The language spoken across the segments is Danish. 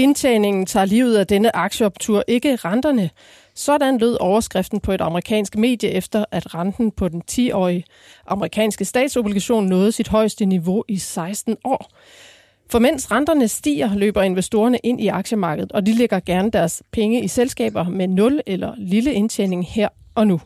Indtjeningen tager livet af denne aktieoptur, ikke renterne. Sådan lød overskriften på et amerikansk medie efter, at renten på den 10-årige amerikanske statsobligation nåede sit højeste niveau i 16 år. For mens renterne stiger, løber investorerne ind i aktiemarkedet, og de lægger gerne deres penge i selskaber med nul eller lille indtjening her og nu.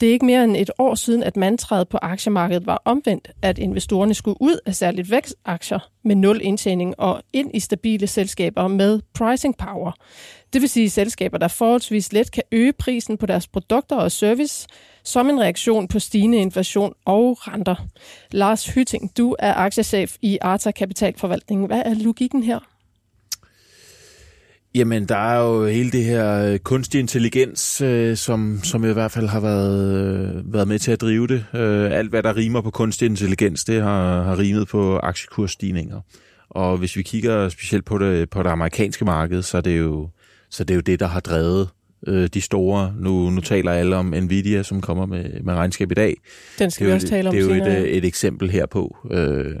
Det er ikke mere end et år siden, at mantraet på aktiemarkedet var omvendt, at investorerne skulle ud af særligt vækstaktier med nul indtjening og ind i stabile selskaber med pricing power. Det vil sige selskaber, der forholdsvis let kan øge prisen på deres produkter og service som en reaktion på stigende inflation og renter. Lars Hytting, du er aktiechef i Arta Kapitalforvaltning. Hvad er logikken her? Jamen, der er jo hele det her øh, kunstig intelligens, øh, som, som i hvert fald har været, øh, været med til at drive det. Øh, alt, hvad der rimer på kunstig intelligens, det har, har rimet på aktiekursstigninger. Og hvis vi kigger specielt på det, på det amerikanske marked, så er det jo, så det, er jo det, der har drevet øh, de store. Nu, nu taler alle om Nvidia, som kommer med, med regnskab i dag. Den skal vi også tale om Det er jo et, et eksempel herpå. Øh,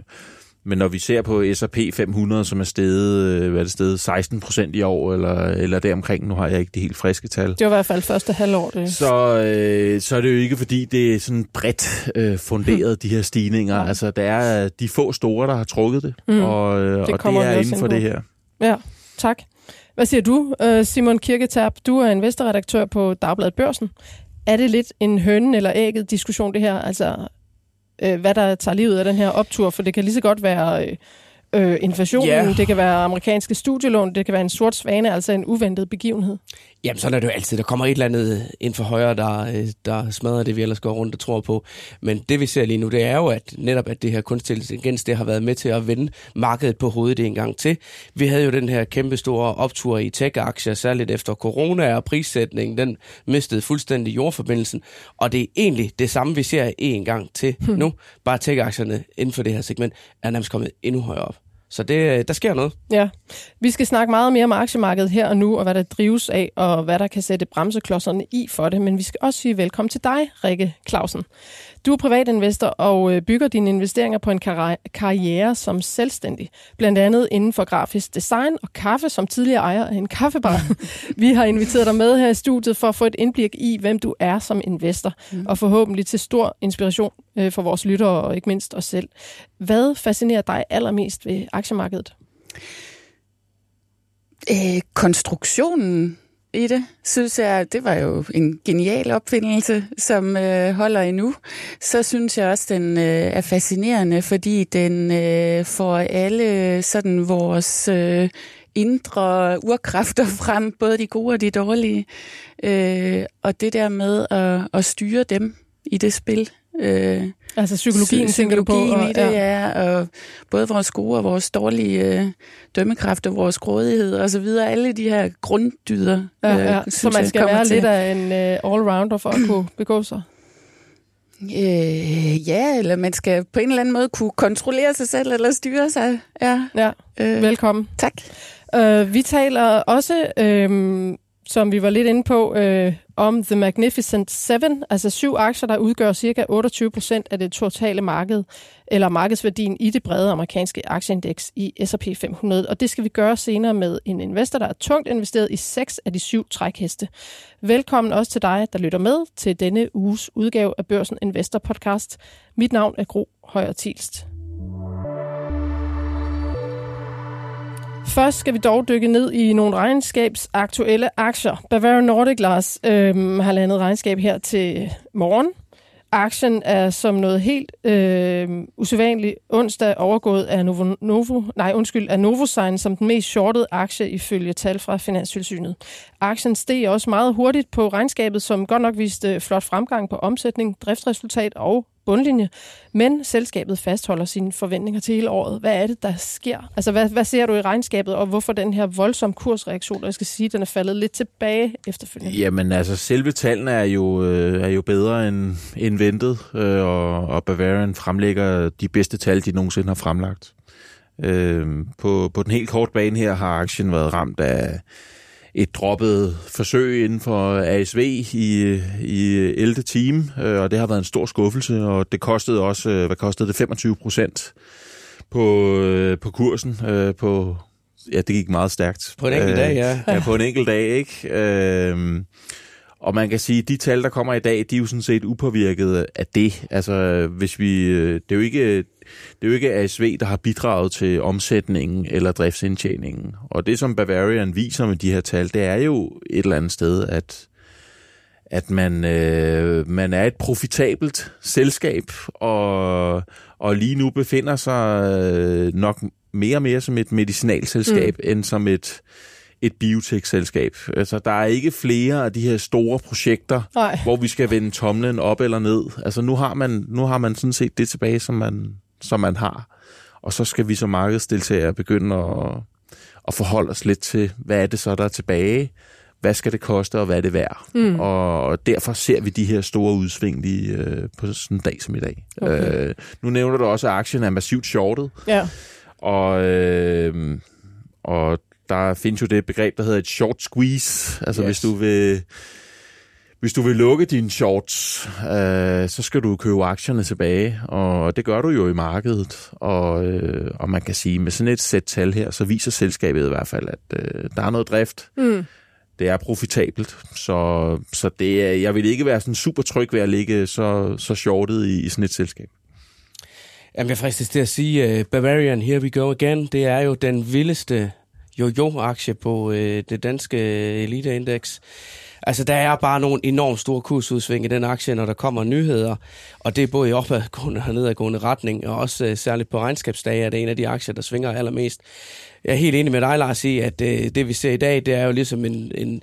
men når vi ser på S&P 500, som er steget, øh, hvad er det steget, 16 procent i år, eller, eller deromkring, nu har jeg ikke det helt friske tal. Det var i hvert fald første halvår. Det. Så, øh, så er det jo ikke, fordi det er sådan bredt øh, funderet, de her stigninger. Nej. Altså, der er de få store, der har trukket det, Mm. og, øh, Det og det er inden for på. det her. Ja, tak. Hvad siger du, øh, Simon Kirketab? Du er investorredaktør på Dagbladet Børsen. Er det lidt en hønen eller ægget diskussion, det her? Altså, øh, hvad der tager livet af den her optur? For det kan lige så godt være øh, øh, inflationen, Ja. det kan være amerikanske studielån, det kan være en sort svane, altså en uventet begivenhed. Jamen, sådan er det jo altid. Der kommer et eller andet ind for højre, der, øh, der smadrer det, vi ellers går rundt og tror på. Men det, vi ser lige nu, det er jo, at netop at det her kunstig intelligens, det har været med til at vende markedet på hovedet en gang til. Vi havde jo den her kæmpe store optur i tech-aktier, særligt efter corona og prissætningen, den mistede fuldstændig jordforbindelsen. Og det er egentlig det samme, vi ser en gang til nu. Bare tech-aktierne inden for det her segment er nærmest kommet endnu højere op. Så det, øh, der sker noget. Ja, vi skal snakke meget mere om aktiemarkedet her og nu, og hvad der drives af, og hvad der kan sætte bremseklodserne i for det. Men vi skal også sige velkommen til dig, Rikke Clausen. Du er privatinvestor og øh, bygger dine investeringer på en karri- karriere som selvstændig. Blandt andet inden for grafisk design og kaffe, som tidligere ejer af en kaffebar. vi har inviteret dig med her i studiet for at få et indblik i, hvem du er som investor, mm. og forhåbentlig til stor inspiration øh, for vores lyttere og ikke mindst os selv. Hvad fascinerer dig allermest ved aktiemarkedet? Øh, konstruktionen i det, synes jeg, det var jo en genial opfindelse, som øh, holder endnu. Så synes jeg også, den øh, er fascinerende, fordi den øh, får alle øh, sådan vores øh, indre urkræfter frem, både de gode og de dårlige. Øh, og det der med at, at styre dem i det spil. Øh, Altså psykologien, Psy- tænker du på? psykologien og- i det, ja. Og både vores gode og vores dårlige øh, dømmekraft og vores grådighed og så videre. Alle de her grunddyder, Ja, ja. øh, Så man jeg, skal kommer være til. lidt af en uh, all-rounder for at kunne begå sig. Øh, ja, eller man skal på en eller anden måde kunne kontrollere sig selv eller styre sig. Ja, Ja, øh, velkommen. tak. Uh, vi taler også, øhm, som vi var lidt inde på, øh, om The Magnificent Seven, altså syv aktier, der udgør cirka 28 procent af det totale marked, eller markedsværdien i det brede amerikanske aktieindeks i S&P 500. Og det skal vi gøre senere med en investor, der er tungt investeret i seks af de syv trækheste. Velkommen også til dig, der lytter med til denne uges udgave af Børsen Investor Podcast. Mit navn er Gro Højer Tilst. Først skal vi dog dykke ned i nogle regnskabsaktuelle aktier. Bavaria Nordic, Lars, øh, har landet regnskab her til morgen. Aktien er som noget helt øh, usædvanligt onsdag overgået af Novo, Novo, nej, undskyld, af Novozymes som den mest shortede aktie ifølge tal fra Finanstilsynet. Aktien steg også meget hurtigt på regnskabet, som godt nok viste øh, flot fremgang på omsætning, driftsresultat og bundlinje, men selskabet fastholder sine forventninger til hele året. Hvad er det, der sker? Altså, hvad, hvad ser du i regnskabet, og hvorfor den her voldsomme kursreaktion, og jeg skal sige, den er faldet lidt tilbage efterfølgende? Jamen altså, selve tallene er jo, øh, er jo bedre end, end ventet, øh, og, og Bavarian fremlægger de bedste tal, de nogensinde har fremlagt. Øh, på, på den helt korte bane her har aktien været ramt af et droppet forsøg inden for ASV i, i 11. time, øh, og det har været en stor skuffelse, og det kostede også, øh, hvad kostede det, 25 procent på, øh, på kursen, på, ja, det gik meget stærkt. På en enkelt dag, ja. Ja, på en enkelt dag, ikke? Øh, og man kan sige, at de tal, der kommer i dag, de er jo sådan set upåvirket af det. Altså, hvis vi, øh, det er jo ikke, det er jo ikke ASV, der har bidraget til omsætningen eller driftsindtjeningen. Og det, som Bavarian viser med de her tal, det er jo et eller andet sted, at at man, øh, man er et profitabelt selskab, og, og lige nu befinder sig øh, nok mere og mere som et medicinalselskab, mm. end som et, et biotech-selskab. Altså, der er ikke flere af de her store projekter, Nej. hvor vi skal vende tomlen op eller ned. Altså, nu har man, nu har man sådan set det tilbage, som man, som man har. Og så skal vi som markedsdeltagere begynde at, at forholde os lidt til, hvad er det så, der er tilbage? Hvad skal det koste, og hvad er det værd? Mm. Og derfor ser vi de her store udsving lige øh, på sådan en dag som i dag. Okay. Øh, nu nævner du også, at aktien er massivt shortet. Ja. Og, øh, og der findes jo det begreb, der hedder et short squeeze. Altså yes. hvis du vil... Hvis du vil lukke dine shorts, øh, så skal du købe aktierne tilbage, og det gør du jo i markedet. Og, øh, og man kan sige, med sådan et sæt tal her, så viser selskabet i hvert fald, at øh, der er noget drift. Mm. Det er profitabelt, så, så det er, jeg vil ikke være sådan super tryg ved at ligge så, så shortet i, i sådan et selskab. Jamen, jeg fristes til at sige, uh, Bavarian, here we go again, det er jo den vildeste jojo-aktie på øh, det danske øh, eliteindeks. Altså, der er bare nogle enormt store kursudsving i den aktie, når der kommer nyheder, og det er både i opadgående og nedadgående retning, og også øh, særligt på regnskabsdage er det en af de aktier, der svinger allermest. Jeg er helt enig med dig, Lars, i, at øh, det vi ser i dag, det er jo ligesom en, en,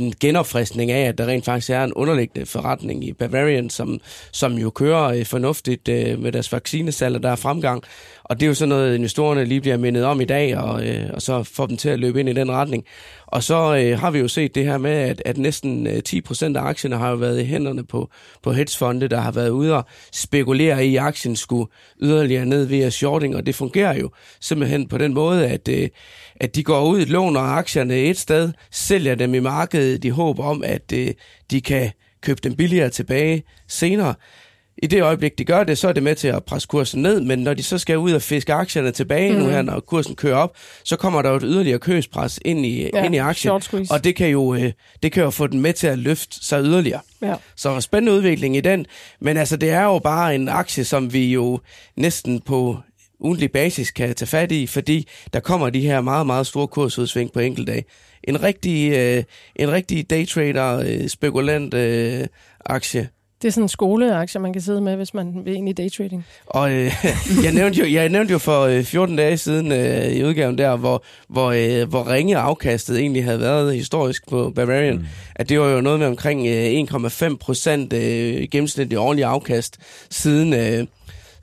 en genopfriskning af, at der rent faktisk er en underliggende forretning i Bavarian, som, som jo kører øh, fornuftigt øh, med deres vaccinesalg, og der er fremgang. Og det er jo sådan noget, investorerne lige bliver mindet om i dag, og, øh, og så får dem til at løbe ind i den retning. Og så øh, har vi jo set det her med, at, at næsten øh, 10% af aktierne har jo været i hænderne på, på hedgefonde, der har været ude og spekulere i, at aktien skulle yderligere ned via shorting, og det fungerer jo simpelthen på den måde, at, øh, at de går ud, låner aktierne et sted, sælger dem i markedet i håb om, at øh, de kan købe dem billigere tilbage senere i det øjeblik, de gør det, så er det med til at presse kursen ned, men når de så skal ud og fiske aktierne tilbage mm. nu her, når kursen kører op, så kommer der jo et yderligere købspres ind i, Ja, ind i aktien, og det kan, jo, øh, det kan jo få den med til at løfte sig yderligere. Ja. Så spændende udvikling i den, men altså det er jo bare en aktie, som vi jo næsten på ugentlig basis kan tage fat i, fordi der kommer de her meget, meget store kursudsving på enkelte En rigtig, øh, en rigtig daytrader, øh, spekulant øh, aktie. Det er sådan en skoleaktie, man kan sidde med, hvis man vil ind i daytrading. Og øh, jeg, nævnte jo, jeg nævnte jo for øh, 14 dage siden øh, i udgaven der, hvor, hvor, øh, hvor ringe afkastet egentlig havde været historisk på Bavarian, mm. at det var jo noget med omkring øh, 1,5 procent øh, gennemsnitlig årlig afkast siden, øh,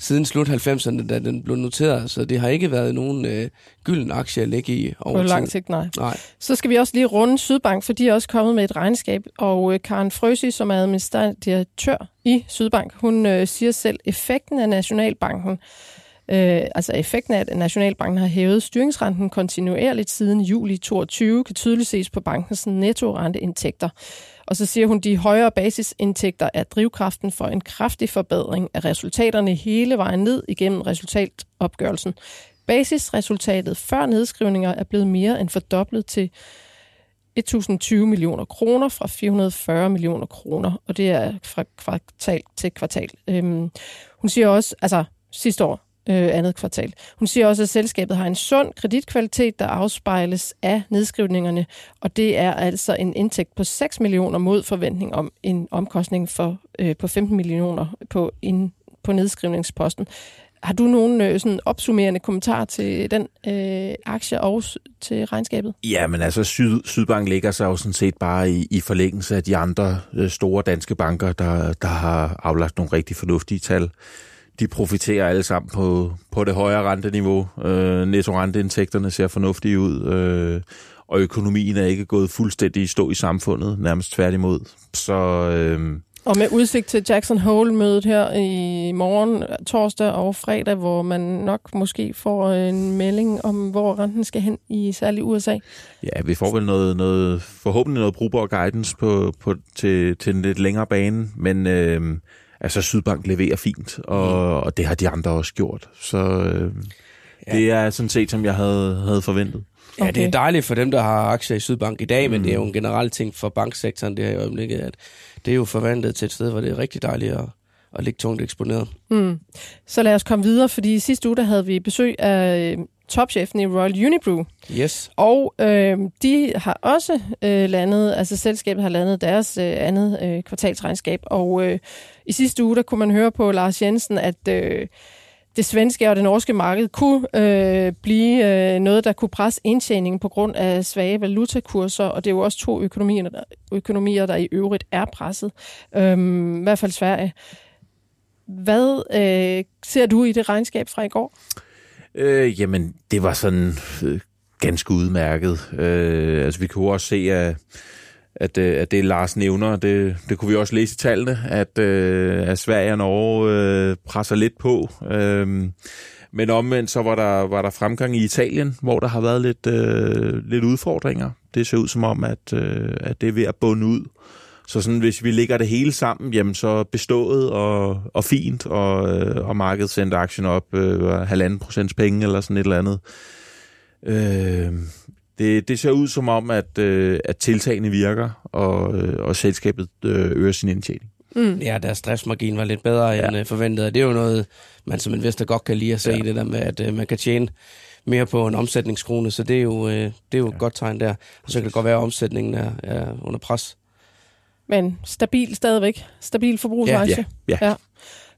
siden slut 90'erne, da den blev noteret. Så det har ikke været nogen øh, gylden aktie at ligge i over På lang sigt, nej. Nej. Så skal vi også lige runde Sydbank, for de er også kommet med et regnskab. Og øh, Karen Frøsi, som er administrerende direktør i Sydbank, hun øh, siger selv, effekten af Nationalbanken, øh, altså effekten af, at Nationalbanken har hævet styringsrenten kontinuerligt siden juli 22, kan tydeligt ses på bankens nettorenteindtægter. Og så siger hun, at de højere basisindtægter er drivkraften for en kraftig forbedring af resultaterne hele vejen ned igennem resultatopgørelsen. Basisresultatet før nedskrivninger er blevet mere end fordoblet til 1020 millioner kroner fra 440 millioner kroner, og det er fra kvartal til kvartal. Øhm, hun siger også, altså sidste år, øh, andet kvartal. Hun siger også, at selskabet har en sund kreditkvalitet, der afspejles af nedskrivningerne, og det er altså en indtægt på 6 millioner mod forventning om en omkostning for, øh, på 15 millioner på, ind, på nedskrivningsposten. Har du nogen øh, sådan opsummerende kommentar til den øh, aktie og til regnskabet? Ja, men altså Syd, Sydbank ligger sig jo sådan set bare i, i forlængelse af de andre øh, store danske banker, der, der har aflagt nogle rigtig fornuftige tal. De profiterer alle sammen på, på det højere renteniveau. Øh, nettorenteindtægterne ser fornuftige ud, øh, og økonomien er ikke gået fuldstændig i stå i samfundet, nærmest tværtimod. Så øh, Og med udsigt til Jackson Hole-mødet her i morgen, torsdag og fredag, hvor man nok måske får en melding om, hvor renten skal hen i særligt USA. ja, vi får vel noget, noget forhåbentlig noget brugbar guidance på, på, til, til en lidt længere bane, men øh, altså Sydbank leverer fint, og, og det har de andre også gjort. Så øh, Ja. det er sådan set, som jeg havde, havde forventet. Ja, det er Okay. dejligt for dem, der har aktier i Sydbank i dag, men Mm. det er jo en generel ting for banksektoren det her i øjeblikket, at det er jo forvandlet til et sted, hvor det er rigtig dejligt at, at ligge tungt eksponeret. Mm. Så lad os komme videre, fordi i sidste uge der havde vi besøg af øh, topchefen i Royal Unibrew, Yes. og øh, de har også øh, landet, altså selskabet har landet deres øh, andet øh, kvartalsregnskab, og øh, i sidste uge der kunne man høre på Lars Jensen, at øh, det svenske og det norske marked kunne øh, blive øh, noget, der kunne presse indtjeningen på grund af svage valutakurser, og det er jo også to økonomier, der, økonomier, der i øvrigt er presset, øhm, i hvert fald Sverige. Hvad øh, ser du i det regnskab fra i går? Øh, jamen, det var sådan øh, ganske udmærket. Øh, altså, vi kunne også se, at, at, øh, at det Lars nævner, det, det kunne vi også læse i tallene, at, øh, at Sverige og Norge øh, presser lidt på. Øh, men omvendt så var der, var der fremgang i Italien, hvor der har været lidt, øh, lidt udfordringer. Det ser ud som om, at, øh, at det er ved at bunde ud. Så sådan, hvis vi lægger det hele sammen, jamen så bestået og, og fint, og, øh, og markedet sendte aktien op øh, halvanden procents penge eller sådan et eller andet. Øh, det, det ser ud som om, at, øh, at tiltagene virker, og, øh, og selskabet øh, øger sin indtjening. Mm. Ja, deres driftsmargin var lidt bedre Ja. end øh, forventet, og det er jo noget, man som investor godt kan lide at se, ja. det der med, at øh, man kan tjene mere på en omsætningskrone, så det er jo, øh, det er jo ja. et godt tegn der. Og så kan det godt være, at omsætningen er, er under pres. Men stabil stadigvæk. Stabil forbrugsaktie. Ja, ja. ja.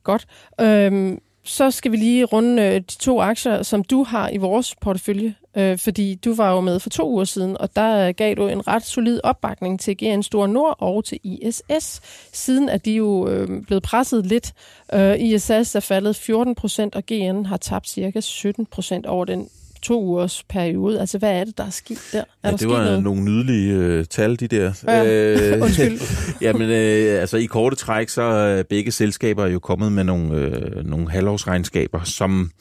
Godt. Øhm, så skal vi lige runde øh, de to aktier, som du har i vores portefølje. Øh, fordi du var jo med for to uger siden, og der øh, gav du en ret solid opbakning til GN Store Nord og til ISS. Siden er de jo øh, blevet presset lidt. Øh, ISS er faldet 14 procent, og GN har tabt cirka 17 procent over den to ugers periode. Altså, hvad er det, der er sket der? Er Ja, der det var noget? nogle nydelige øh, tal, de der. Ja, Øh, undskyld. Jamen, øh, altså i korte træk, så er begge selskaber jo kommet med nogle, øh, nogle halvårsregnskaber, som,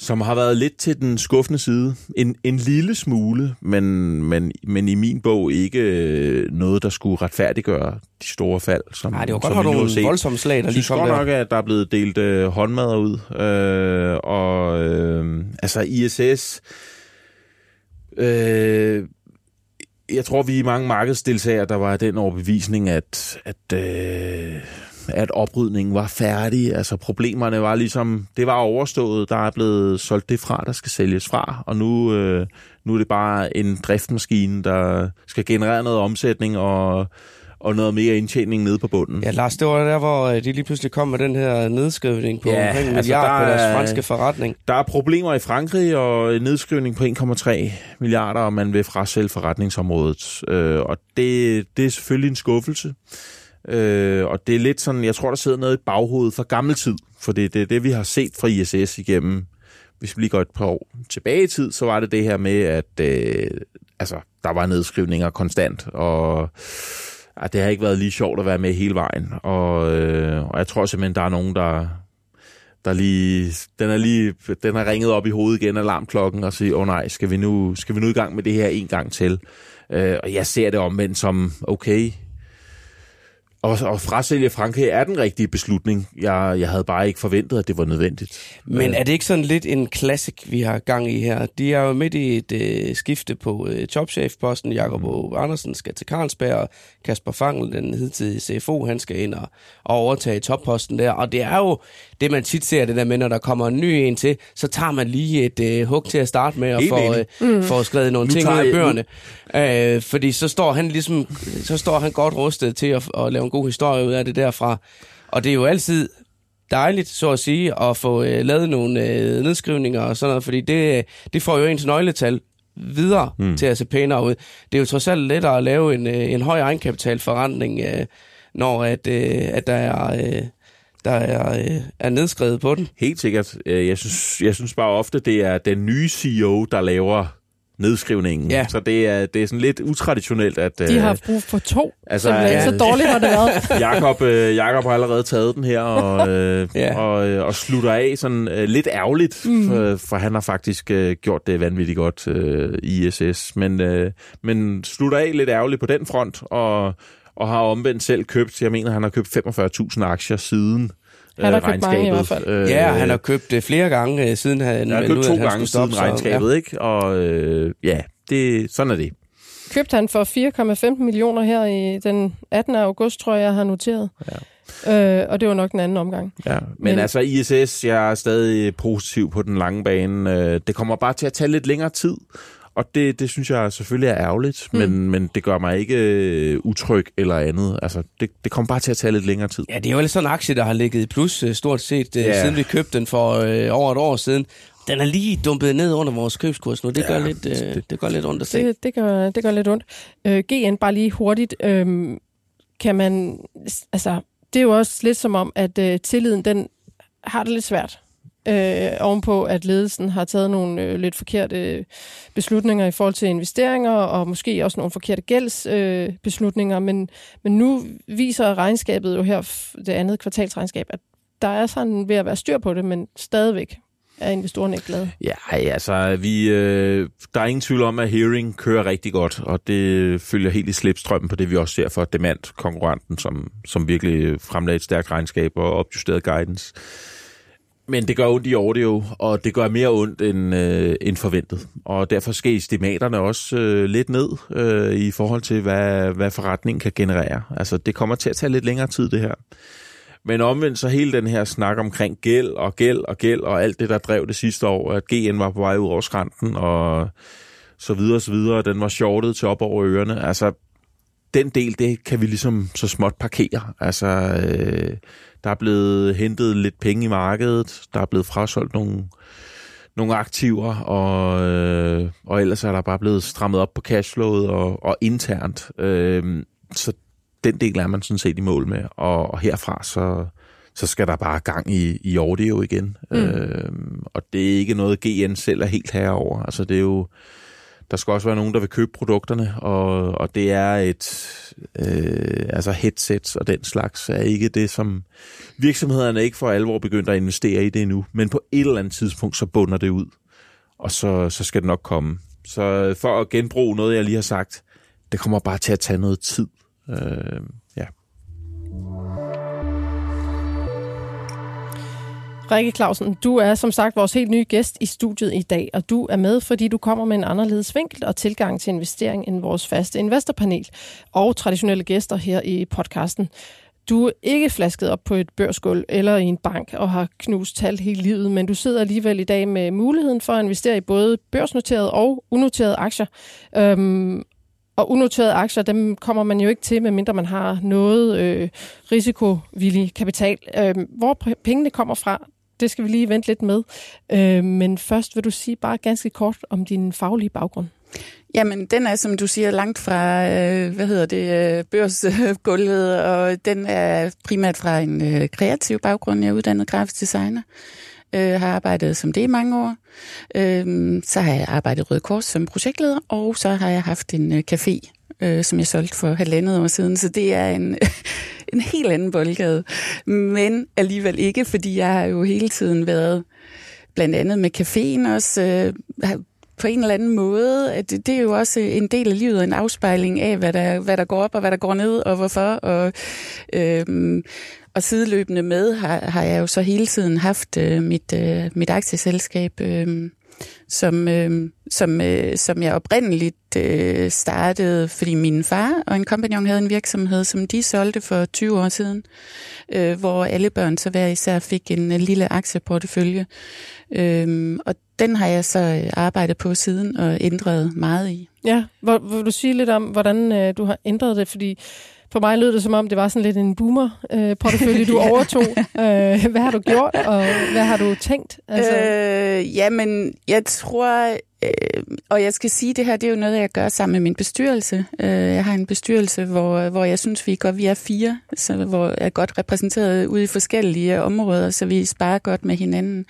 som har været lidt til den skuffende side. En, en lille smule, men, men, men i min bog ikke øh, noget, der skulle retfærdiggøre de store fald. Som, Nej, det var som godt har nogle set. voldsomme slag, der lige kom godt der. nok, at der er blevet delt øh, håndmadder ud. Øh, og øh, altså ISS... Øh, jeg tror, vi er mange markedsdeltagere, der var den overbevisning, at, at, øh, at oprydningen var færdig. Altså problemerne var ligesom, det var overstået. Der er blevet solgt det fra, der skal sælges fra. Og nu, øh, nu er det bare en driftmaskine, der skal generere noget omsætning og, og noget mere indtjening nede på bunden. Ja, Lars, det var der, hvor øh, de lige pludselig kom med den her nedskrivning på Ja, omkring en altså, milliard der på deres er- franske forretning. Der er problemer i Frankrig og en nedskrivning på 1,3 milliarder, og man vil frasælge forretningsområdet. Øh, og det, det er selvfølgelig en skuffelse. Øh, og det er lidt sådan, jeg tror, der sidder noget i baghovedet fra gammel tid, for det, det er det, vi har set fra ISS igennem. Hvis vi lige går et par år tilbage i tid, så var det det her med, at øh, altså, der var nedskrivninger konstant, og ja, det har ikke været lige sjovt at være med hele vejen. Og, øh, og jeg tror simpelthen, der er nogen, der, der lige, den er lige, den har ringet op i hovedet igen, alarmklokken, og siger, åh oh, nej, skal vi, nu, skal vi nu i gang med det her en gang til? Øh, og jeg ser det omvendt som, okay, og, og frasælge Frankrig er den rigtige beslutning. Jeg, jeg havde bare ikke forventet, at det var nødvendigt. Men er det ikke sådan lidt en classic, vi har gang i her? De er jo midt i et øh, skifte på øh, topchef-posten. Jakob mm. Andersen skal til Carlsberg, og Kasper Fangel, den hidtidige CFO, han skal ind og, og overtage topposten der. Og det er jo det, man tit ser det der med, når der kommer en ny en til, så tager man lige et øh, hug til at starte med, og får, øh, mm. får skrevet nogle Nu ting ud af bøgerne. Øh, fordi så står han ligesom, så står han godt rustet til at, at lave en god historie ud af det derfra. Og det er jo altid dejligt, så at sige, at få øh, lavet nogle øh, nedskrivninger og sådan noget, fordi det, det får jo ens nøgletal videre mm. til at se pænere ud. Det er jo trods alt lettere at lave en, øh, en høj egenkapitalforretning, øh, når at, øh, at der er... Øh, der er, øh, er nedskrevet på den. Helt sikkert. Øh, Jeg synes, jeg synes bare ofte, det er den nye CEO, der laver nedskrivningen. Ja. Så det er, det er sådan lidt utraditionelt, at... De øh, har haft brug for to. altså, ja. så dårligt har det været. Jakob, øh, Jakob har allerede taget den her og, øh, Ja. og, øh, og slutter af sådan øh, lidt ærgerligt, mm. for, for han har faktisk øh, gjort det vanvittigt godt øh, i ISS, men, øh, men slutter af lidt ærgerligt på den front, og, og har omvendt selv købt, jeg mener, han har købt 45.000 aktier siden Han har øh, købt mange i hvert fald. Øh, Ja, han har købt det flere gange, øh, siden han han har købt to gange stoppe. siden regnskabet, ikke? Og øh, ja, det, sådan er det. Købte han for 4,15 millioner her i den 18. august, tror jeg, jeg har noteret. Ja. Øh, og det var nok den anden omgang. Ja, men, men altså ISS, jeg er stadig positiv på den lange bane. Øh, det kommer bare til at tage lidt længere tid, og det, det synes jeg selvfølgelig er ærgerligt, mm. men, men det gør mig ikke øh, utryg eller andet. Altså, det, det kommer bare til at tage lidt længere tid. Ja, det er jo sådan en aktie, der har ligget i plus øh, stort set, ja. siden vi købte den for øh, over et år siden. Den er lige dumpet ned under vores købskurs nu. Det, ja, gør, lidt, øh, det, det gør lidt ondt at se. Det, det, gør, det gør lidt ondt. Øh, GN, bare lige hurtigt. Øh, kan man... Altså, det er jo også lidt som om, at øh, tilliden, den har det lidt svært. Øh, ovenpå, at ledelsen har taget nogle øh, lidt forkerte øh, beslutninger i forhold til investeringer, og måske også nogle forkerte gældsbeslutninger. Øh, beslutninger. men, men nu viser regnskabet jo her, det andet kvartalsregnskab, at der er sådan ved at være styr på det, men stadigvæk er investorerne ikke glade? Ja, altså, vi, øh, der er ingen tvivl om, at Hearing kører rigtig godt, og det følger helt i slipstrømmen på det, vi også ser for Demand, konkurrenten, som, som virkelig fremlagde et stærkt regnskab og opjusteret guidance. Men det gør ondt i audio, og det gør mere ondt end, øh, end forventet. Og derfor skal estimaterne også øh, lidt ned øh, i forhold til, hvad, hvad forretningen kan generere. Altså, det kommer til at tage lidt længere tid, det her. Men omvendt så hele den her snak omkring gæld og gæld og gæld og alt det, der drev det sidste år, at GN var på vej ud over skrænten og så videre og så videre, den var shortet til op over ørerne. Altså, den del, det kan vi ligesom så småt parkere. Altså, øh, der er blevet hentet lidt penge i markedet, der er blevet frasolgt nogle, nogle aktiver, og, øh, og ellers er der bare blevet strammet op på cashflowet og, og internt. Øh, så den del er man sådan set i mål med, og, og herfra så, så skal der bare gang i, i audio igen. Mm. Øh, og det er ikke noget, GN selv er helt herover. Altså det er jo, der skal også være nogen, der vil købe produkterne, og, og det er et, øh, altså headsets og den slags, er ikke det, som virksomhederne ikke for alvor begyndt at investere i det endnu. Men på et eller andet tidspunkt, så bunder det ud, og så, så skal det nok komme. Så for at genbruge noget, jeg lige har sagt, det kommer bare til at tage noget tid. Øh, Rikke Clausen, du er som sagt vores helt nye gæst i studiet i dag, og du er med, fordi du kommer med en anderledes vinkel og tilgang til investering end vores faste investorpanel og traditionelle gæster her i podcasten. Du er ikke flasket op på et børsgulv eller i en bank og har knust tal hele livet, men du sidder alligevel i dag med muligheden for at investere i både børsnoterede og unoterede aktier. Øhm, og unoterede aktier, dem kommer man jo ikke til, medmindre man har noget øh, risikovillig kapital. Øh, hvor pengene kommer fra, det skal vi lige vente lidt med. Øh, men først vil du sige bare ganske kort om din faglige baggrund. Jamen, den er, som du siger, langt fra, øh, hvad hedder det, øh, børsgulvet, og den er primært fra en øh, kreativ baggrund. Jeg er uddannet grafisk designer øh, har arbejdet som det i mange år. Øh, så har jeg arbejdet i Røde Kors som projektleder, og så har jeg haft en øh, café, øh, som jeg solgte for halvandet år siden. Så det er en, en helt anden boldgade. Men alligevel ikke, fordi jeg har jo hele tiden været blandt andet med caféen også, øh, på en eller anden måde. At det, det er jo også en del af livet, en afspejling af, hvad der, hvad der går op og hvad der går ned, og hvorfor. Og, øh, og sideløbende med har, har jeg jo så hele tiden haft øh, mit, øh, mit aktieselskab, øh, som, øh, som, øh, som jeg oprindeligt øh, startede, fordi min far og en kompagnon havde en virksomhed, som de solgte for 20 år siden, øh, hvor alle børn så hver især fik en øh, lille aktieportefølje. Øh, og den har jeg så øh, arbejdet på siden og ændret meget i. Ja, hvor, vil du sige lidt om, hvordan øh, du har ændret det? Fordi for mig lød det som om, det var sådan lidt en boomer-portefølje, du overtog. Øh, hvad har du gjort, og hvad har du tænkt? Altså... Øh, jamen, jeg tror, øh, og jeg skal sige, det her det er jo noget, jeg gør sammen med min bestyrelse. Øh, jeg har en bestyrelse, hvor, hvor jeg synes, vi er godt, vi er fire, så, hvor jeg er godt repræsenteret ude i forskellige områder, så vi sparer godt med hinanden.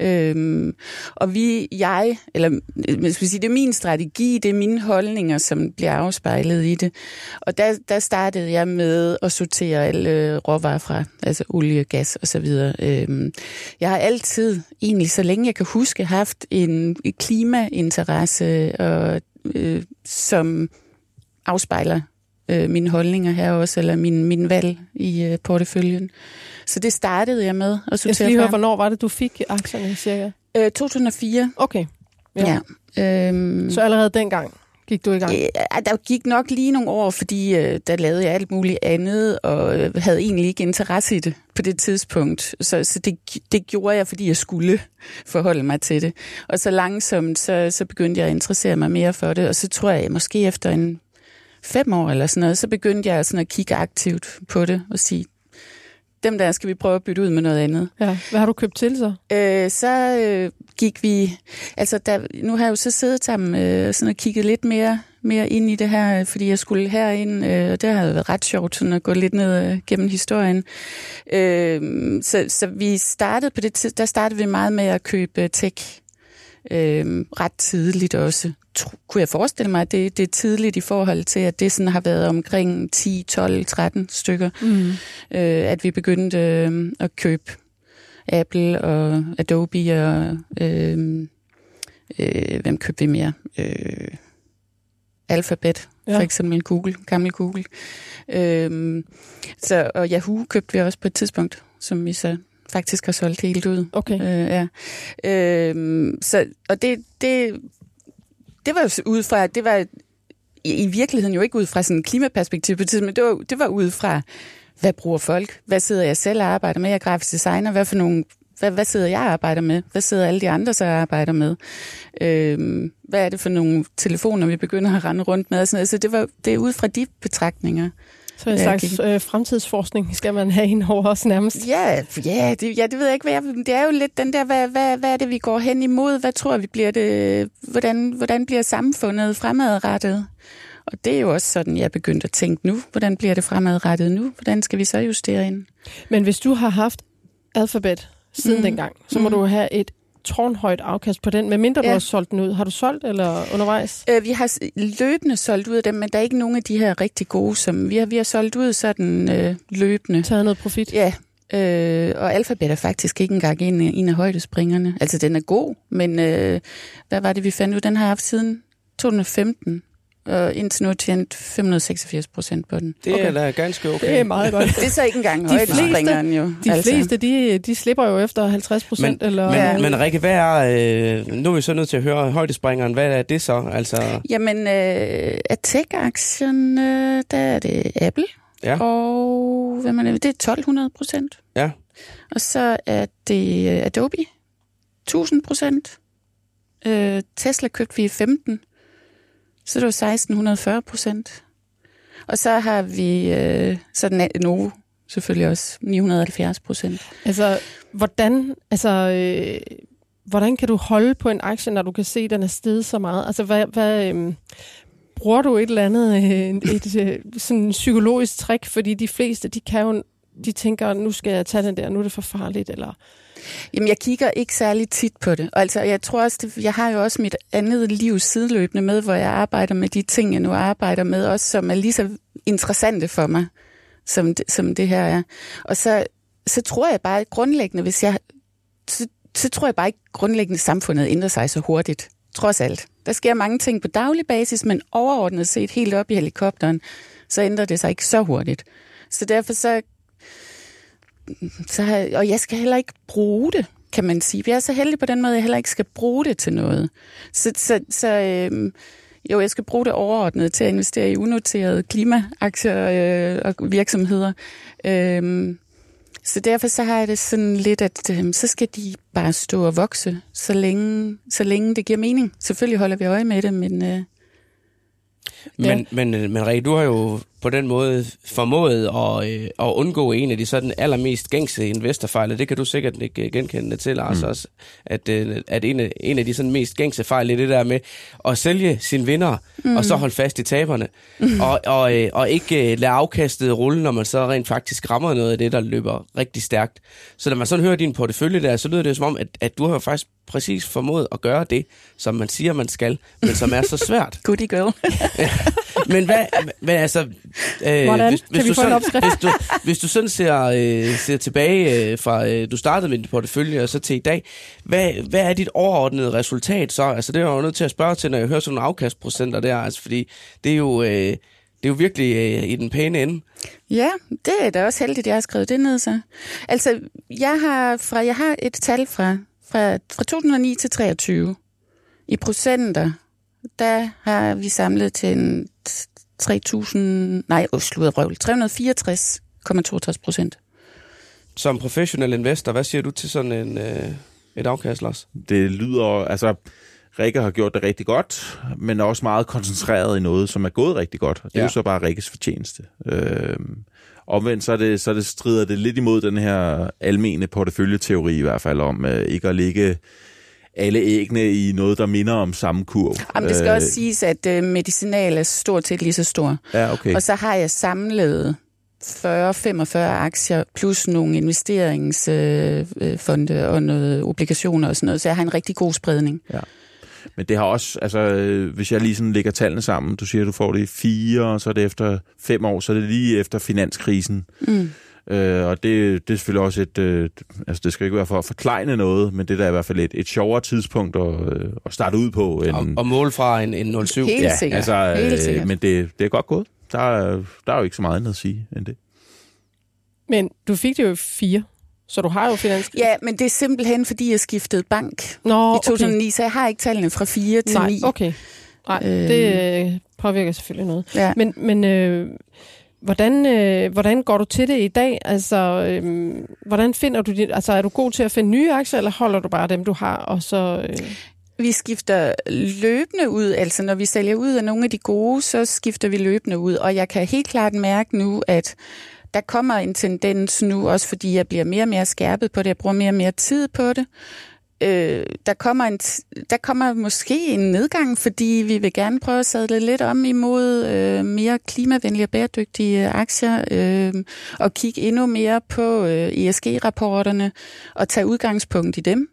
Øhm, og vi, jeg, eller øh, man skal sige, det er min strategi, det er mine holdninger, som bliver afspejlet i det. Og der, der startede jeg med at sortere alle øh, råvarer fra, altså olie, gas osv. Øhm, jeg har altid, egentlig så længe jeg kan huske, haft en klimainteresse, og, øh, som afspejler øh, mine holdninger her også, eller min, min valg i øh, porteføljen. Så det startede jeg med at sortere Jeg skal lige høre, hvornår var det, du fik aktierne cirka? Øh, 2004. Okay. Ja. ja. Øhm, Så allerede dengang gik du i gang? Øh, der gik nok lige nogle år, fordi øh, der lavede jeg alt muligt andet, og øh, havde egentlig ikke interesse i det på det tidspunkt. Så, så det, det gjorde jeg, fordi jeg skulle forholde mig til det. Og så langsomt, så, så begyndte jeg at interessere mig mere for det, og så tror jeg, måske efter en fem år eller sådan noget, så begyndte jeg sådan at kigge aktivt på det og sige, dem der skal vi prøve at bytte ud med noget andet. Ja. Hvad har du købt til så? Øh, så øh, gik vi, altså der, nu har jeg jo så siddet sammen øh, sådan og kigget lidt mere, mere ind i det her, fordi jeg skulle herind, øh, og det har været ret sjovt sådan at gå lidt ned øh, gennem historien. Øh, så, så vi startede på det tid, der startede vi meget med at købe tech øh, ret tidligt også. Kunne jeg forestille mig, at det, det er tidligt i forhold til, at det sådan har været omkring 10, 12, 13 stykker, mm. øh, at vi begyndte øh, at købe Apple og Adobe og øh, øh, hvem købte vi mere? Øh, Alphabet, ja. for eksempel Google, gammel Google. Øh, så, og Yahoo købte vi også på et tidspunkt, som vi så faktisk har solgt helt ud. Okay. Øh, ja. øh, så, og det, det, det var ud fra, det var i, i virkeligheden jo ikke ud fra sådan en klimaperspektiv på tiden, men det var, det var ud fra, hvad bruger folk? Hvad sidder jeg selv og arbejder med? Jeg er grafisk designer. Hvad for nogle hvad, hvad sidder jeg og arbejder med? Hvad sidder alle de andre så og arbejder med? Øhm, hvad er det for nogle telefoner, vi begynder at rende rundt med? Og sådan noget. Så det, var, det er ud fra de betragtninger. Så en slags øh, fremtidsforskning skal man have ind over os nærmest? Ja, ja, det, ja, det ved jeg ikke. Hvad jeg, det er jo lidt den der, hvad, hvad, hvad er det, vi går hen imod? Hvad tror vi bliver det? Hvordan, hvordan bliver samfundet fremadrettet? Og det er jo også sådan, jeg er begyndt at tænke nu. Hvordan bliver det fremadrettet nu? Hvordan skal vi så justere ind? Men hvis du har haft alfabet siden mm. dengang, så må mm. du have et tårnhøjt afkast på den, medmindre ja. du har solgt den ud. Har du solgt eller undervejs? Øh, vi har løbende solgt ud af dem, men der er ikke nogen af de her rigtig gode, som vi har, vi har solgt ud sådan øh, løbende. Taget noget profit? Ja, øh, og Alphabet er faktisk ikke engang en, en af højdespringerne. Altså, den er god, men øh, hvad var det, vi fandt ud? Den har jeg haft siden 2015 og indtil nu tjent 586 procent på den. Det er okay. da ganske okay. Det er meget godt. det er så ikke engang de fleste, jo. De altså. fleste, de, de slipper jo efter 50 procent. Men, eller... men, ja. men Rikke, hvad er, øh, nu er vi så nødt til at høre højdespringeren, hvad er det så? Altså... Jamen, øh, af tech-aktien, øh, der er det Apple, ja. og hvad man, det er 1200 procent. Ja. Og så er det Adobe, 1000 procent. Øh, Tesla købte vi 15 så det var 1640 procent. Og så har vi øh, sådan Novo selvfølgelig også 970 procent. Altså, hvordan, altså, øh, hvordan kan du holde på en aktie, når du kan se, at den er steget så meget? Altså, hvad, hvad, øh, bruger du et eller andet øh, et, et, øh, sådan psykologisk trick? Fordi de fleste, de kan jo, de tænker, nu skal jeg tage den der, nu er det for farligt, eller... Jamen, jeg kigger ikke særlig tit på det. Altså, jeg tror også, det, jeg har jo også mit andet liv sideløbende med, hvor jeg arbejder med de ting, jeg nu arbejder med, også som er lige så interessante for mig, som det, som det her er. Og så, så tror jeg bare grundlæggende, hvis jeg... Så, så tror jeg bare ikke grundlæggende, samfundet ændrer sig så hurtigt. Trods alt. Der sker mange ting på daglig basis, men overordnet set helt op i helikopteren, så ændrer det sig ikke så hurtigt. Så derfor så så, og jeg skal heller ikke bruge det, kan man sige. Jeg er så heldig på den måde, at jeg heller ikke skal bruge det til noget. Så, så, så øh, jo, jeg skal bruge det overordnet til at investere i unoterede klimaaktier øh, og virksomheder. Øh, så derfor så har jeg det sådan lidt, at øh, så skal de bare stå og vokse, så længe, så længe det giver mening. Selvfølgelig holder vi øje med det, men... Øh, men, ja. men, øh, men Rikke, du har jo på den måde formået at, øh, at undgå en af de sådan allermest gængse investorfejl, det kan du sikkert ikke genkende til, Lars, mm. også, at, øh, at en, af, en af de sådan mest gængse fejl er det der med at sælge sine vinder, mm. og så holde fast i taberne, mm. og, og, øh, og ikke lade afkastet rulle, når man så rent faktisk rammer noget af det, der løber rigtig stærkt. Så når man sådan hører din portefølje der, så lyder det som om, at, at du har faktisk præcis formået at gøre det, som man siger, man skal, men som er så svært. Goodie girl. men hvad, hvad altså, Øh, Hvordan? Hvis, hvis, du sådan, hvis, du, hvis du sådan ser, øh, ser tilbage øh, fra, øh, du startede med din portefølje og så til i dag, hvad, hvad er dit overordnede resultat så? Altså det er jeg jo nødt til at spørge til, når jeg hører sådan nogle afkastprocenter der, altså fordi det er jo... Øh, det er jo virkelig øh, i den pæne ende. Ja, det er da også heldigt, at jeg har skrevet det ned så. Altså, jeg har, fra, jeg har et tal fra, fra, fra 2009 til 23 I procenter, der har vi samlet til en 3.000, nej, sludder røvl, 364,62 procent. Som professionel investor, hvad siger du til sådan en, øh, et afkast, Lars? Det lyder, altså, Rikke har gjort det rigtig godt, men er også meget koncentreret i noget, som er gået rigtig godt. Det er Ja. jo så bare Rikkes fortjeneste. Øh, omvendt så, er det, så er det strider det lidt imod den her almene porteføljeteori i hvert fald, om øh, ikke at ligge alle æggene i noget, der minder om samme kurv. Jamen, det skal også siges, at øh, medicinal er stort set lige så stor. Ja, okay. Og så har jeg samlet 40-45 aktier, plus nogle investeringsfonde øh, fonde og noget obligationer og sådan noget. Så jeg har en rigtig god spredning. Men det har også, altså, øh, hvis jeg lige sådan lægger tallene sammen, du siger, du får det i fire, og så er det efter fem år, så er det lige efter finanskrisen. Mm. Øh, og det, det er selvfølgelig også et, øh, altså det skal ikke være for at forklejne noget, men det der er i hvert fald et, et sjovere tidspunkt at, øh, at starte ud på. End, Og, og mål fra en, en 07. Helt ja, sikkert. altså, Helt øh, sikkert. men det, det er godt gået. Der er, der er jo ikke så meget andet at sige end det. Men du fik det jo fire, så du har jo finans... Ja, men det er simpelthen, fordi jeg skiftede bank Nå, i 2009, så jeg har ikke tallene fra 4 til Nej, 9. okay. Nej, Øhm. det øh, påvirker selvfølgelig noget. Ja. Men, men øh, hvordan, øh, hvordan går du til det i dag? Altså, øh, hvordan finder du dit, altså, er du god til at finde nye aktier, eller holder du bare dem, du har, og så... Øh, Vi skifter løbende ud, altså når vi sælger ud af nogle af de gode, så skifter vi løbende ud. Og jeg kan helt klart mærke nu, at der kommer en tendens nu, også fordi jeg bliver mere og mere skærpet på det, jeg bruger mere og mere tid på det. Øh, der, kommer en der kommer måske en nedgang, fordi vi vil gerne prøve at sadle lidt om imod øh, mere klimavenlige og bæredygtige aktier, øh, og kigge endnu mere på øh, ESG-rapporterne og tage udgangspunkt i dem.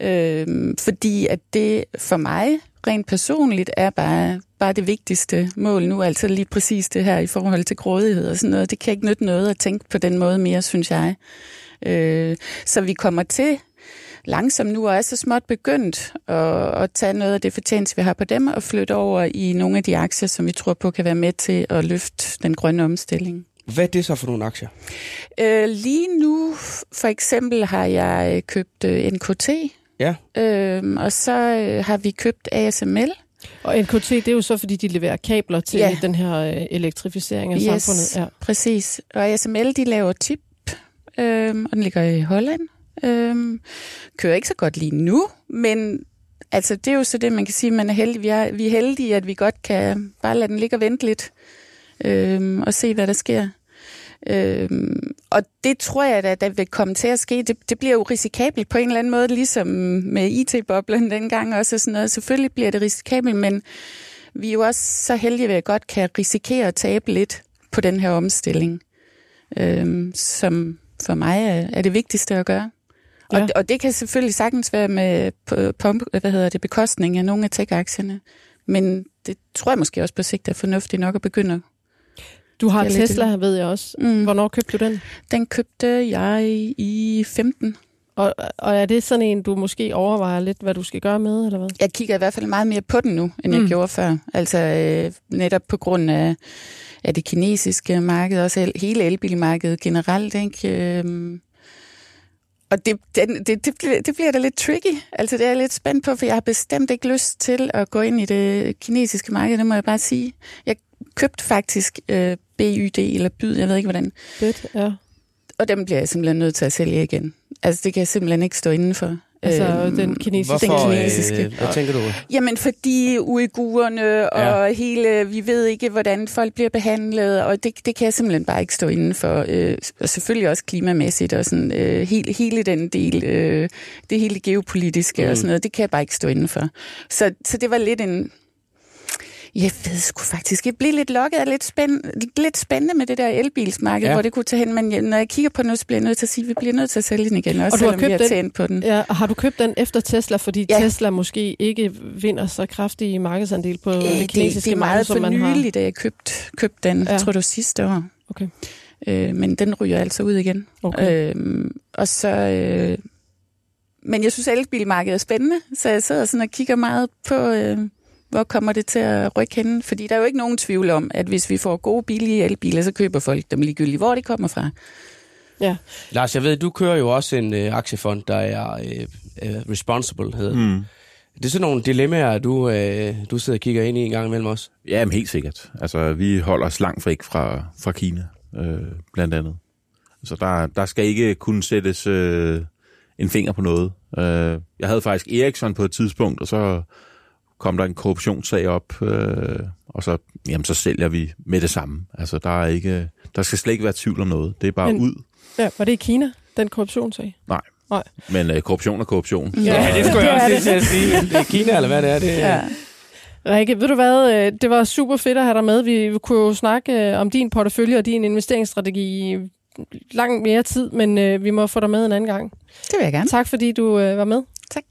Øh, fordi at det for mig rent personligt er bare, bare det vigtigste mål nu, altså lige præcis det her i forhold til grådighed og sådan noget. Det kan ikke nytte noget at tænke på den måde mere, synes jeg. Øh, så vi kommer til langsomt nu og er så småt begyndt at, at tage noget af det fortjeneste, vi har på dem, og flytte over i nogle af de aktier, som vi tror på kan være med til at løfte den grønne omstilling. Hvad er det så for nogle aktier? Øh, lige nu, for eksempel, har jeg købt øh, NKT, Ja. øh, og så øh, har vi købt ASML. og NKT, det er jo så, fordi de leverer kabler til Ja. den her øh, elektrificering af Yes. samfundet. Ja. Præcis. Og ASML, de laver tip, øh, og den ligger i Holland. Øh, kører ikke så godt lige nu, men altså, det er jo så det, man kan sige, man er heldig. Vi er, vi er heldige, at vi godt kan bare lade den ligge og vente lidt, øh, og se, hvad der sker. Øhm, og det tror jeg, at der vil komme til at ske. Det, det bliver jo risikabelt på en eller anden måde, ligesom med IT-boblen dengang også og sådan noget. Selvfølgelig bliver det risikabelt, men vi er jo også så heldige, at vi godt kan risikere at tabe lidt på den her omstilling, øhm, som for mig er, er det vigtigste at gøre. Og, Ja. og det kan selvfølgelig sagtens være med på, på, hvad hedder det, bekostning af nogle af tech-aktierne. Men det tror jeg måske også på sigt er fornuftigt nok at begynde. Du har lidt Tesla, ved jeg også. Mm. Hvornår købte du den? Den købte jeg i 15. Og, og er det sådan en, du måske overvejer lidt, hvad du skal gøre med, eller hvad? Jeg kigger i hvert fald meget mere på den nu, end jeg Mm. gjorde før. Altså øh, netop på grund af, af det kinesiske marked, også el- hele elbilmarkedet generelt. Ikke? Øhm, og det, den, det, det, bliver, det bliver da lidt tricky. Altså det er jeg lidt spændt på, for jeg har bestemt ikke lyst til at gå ind i det kinesiske marked, det må jeg bare sige. Jeg købte faktisk øh, BYD eller BYD, jeg ved ikke hvordan, Fedt, ja. og dem bliver jeg simpelthen nødt til at sælge igen. Altså det kan jeg simpelthen ikke stå indenfor. Altså Øhm, den kinesiske... Hvorfor? Den kinesiske. Øh, hvad tænker du? Jamen, fordi uigurerne og Ja. hele, vi ved ikke, hvordan folk bliver behandlet, og det, det kan jeg simpelthen bare ikke stå inden for. Øh, og selvfølgelig også klimamæssigt, og sådan, øh, hele, hele den del, øh, det hele geopolitiske mm. og sådan noget, det kan jeg bare ikke stå inden for. Så, så det var lidt en... Jeg ved sgu faktisk, jeg blev lidt lokket af lidt, spænd, lidt spændende med det der elbilsmarked, Ja. hvor det kunne tage hen, men jeg, når jeg kigger på den, så bliver jeg nødt til at sige, at vi bliver nødt til at sælge den igen, også Og du har selvom vi købt har den? på den. Ja, og har du købt den efter Tesla, fordi ja. Tesla måske ikke vinder så kraftig markedsandel på Øh, det det, kinesiske det er marked, meget som for man har? nyligt, da jeg købte, købte den. Ja. Tror, det var sidste år. Okay. Øh, men den ryger altså ud igen. Okay. Øh, og så... Øh, men jeg synes, at elbilmarkedet er spændende, så jeg sidder sådan og kigger meget på, øh, hvor kommer det til at rykke henne. Fordi der er jo ikke nogen tvivl om, at hvis vi får gode, billige elbiler, så køber folk dem ligegyldigt, hvor de kommer fra. Ja. Lars, jeg ved, du kører jo også en øh, aktiefond, der er øh, øh, responsible, hedder mm. Mm. Det er sådan nogle dilemmaer, du, øh, du sidder og kigger ind i en gang imellem os. Ja, men helt sikkert. Altså, vi holder os langt væk fra, fra Kina, øh, blandt andet. Så der, der skal ikke kunne sættes øh, en finger på noget. Øh, jeg havde faktisk Ericsson på et tidspunkt, og så kom der en korruptionssag op, øh, og så, jamen, så sælger vi med det samme. Altså, der, er ikke, der skal slet ikke være tvivl om noget. Det er bare Men- ud. Ja, var det i Kina, den korruptionssag? Nej. Nej. Men øh, korruption er korruption. Ja, det skulle det jeg er også det. lige til at sige. Det er Kina, eller hvad det er. Det, Ja. Rikke, ved du hvad, øh, det var super fedt at have dig med. Vi kunne jo snakke øh, om din portefølje og din investeringsstrategi i langt mere tid, men øh, vi må få dig med en anden gang. Det vil jeg gerne. Tak fordi du var med. Tak.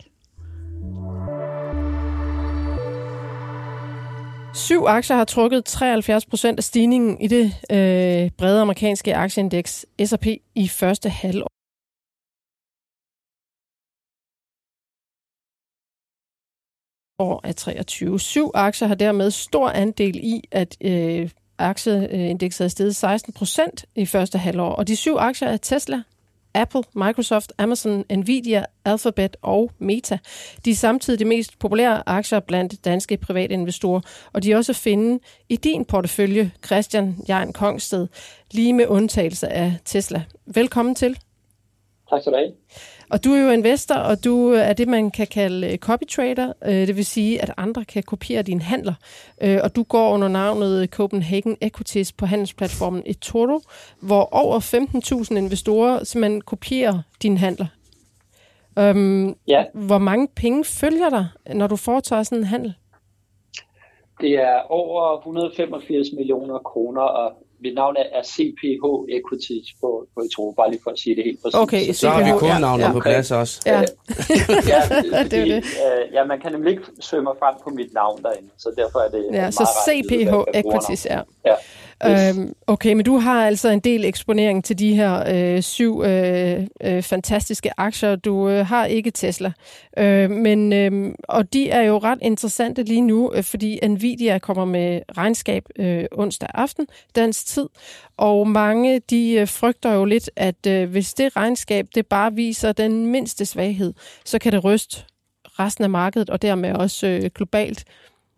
Syv aktier har trukket 73 procent af stigningen i det øh, brede amerikanske aktieindeks S&P i første halvår. år af 23. Syv aktier har dermed stor andel i, at øh, aktieindekset er steget 16 procent i første halvår. Og de syv aktier er Tesla, Apple, Microsoft, Amazon, Nvidia, Alphabet og Meta. De er samtidig de mest populære aktier blandt danske private investorer, og de er også at finde i din portefølje, Christian Jan Kongsted, lige med undtagelse af Tesla. Velkommen til. Tak skal du have. Og du er jo investor, og du er det, man kan kalde øh, copy trader. Øh, Det vil sige, at andre kan kopiere dine handler. Øh, Og du går under navnet Copenhagen Equities på handelsplatformen eToro, hvor over 15.000 investorer simpelthen kopierer dine handler. Um, Ja, hvor mange penge følger dig, når du foretager sådan en handel? det er over 185 millioner kroner, og mit navn er CPH Equities på, på eToro, bare lige for at sige det helt præcis. Okay, Så har vi kodenavnet ja, på plads også. Ja, ja, Det er fordi, det. øh, ja, man kan nemlig ikke mig frem på mit navn derinde, så derfor er det ja meget så rart at vide, CPH Equities er. Ja. Yes. Øhm, okay, men du har altså en del eksponering til de her øh, syv øh, øh, fantastiske aktier. Du øh, har ikke Tesla. Øh, men, øh, og de er jo ret interessante lige nu, øh, fordi Nvidia kommer med regnskab øh, onsdag aften, dansk tid. Og mange de øh, frygter jo lidt, at øh, hvis det regnskab det bare viser den mindste svaghed, så kan det ryste resten af markedet, og dermed også øh, globalt.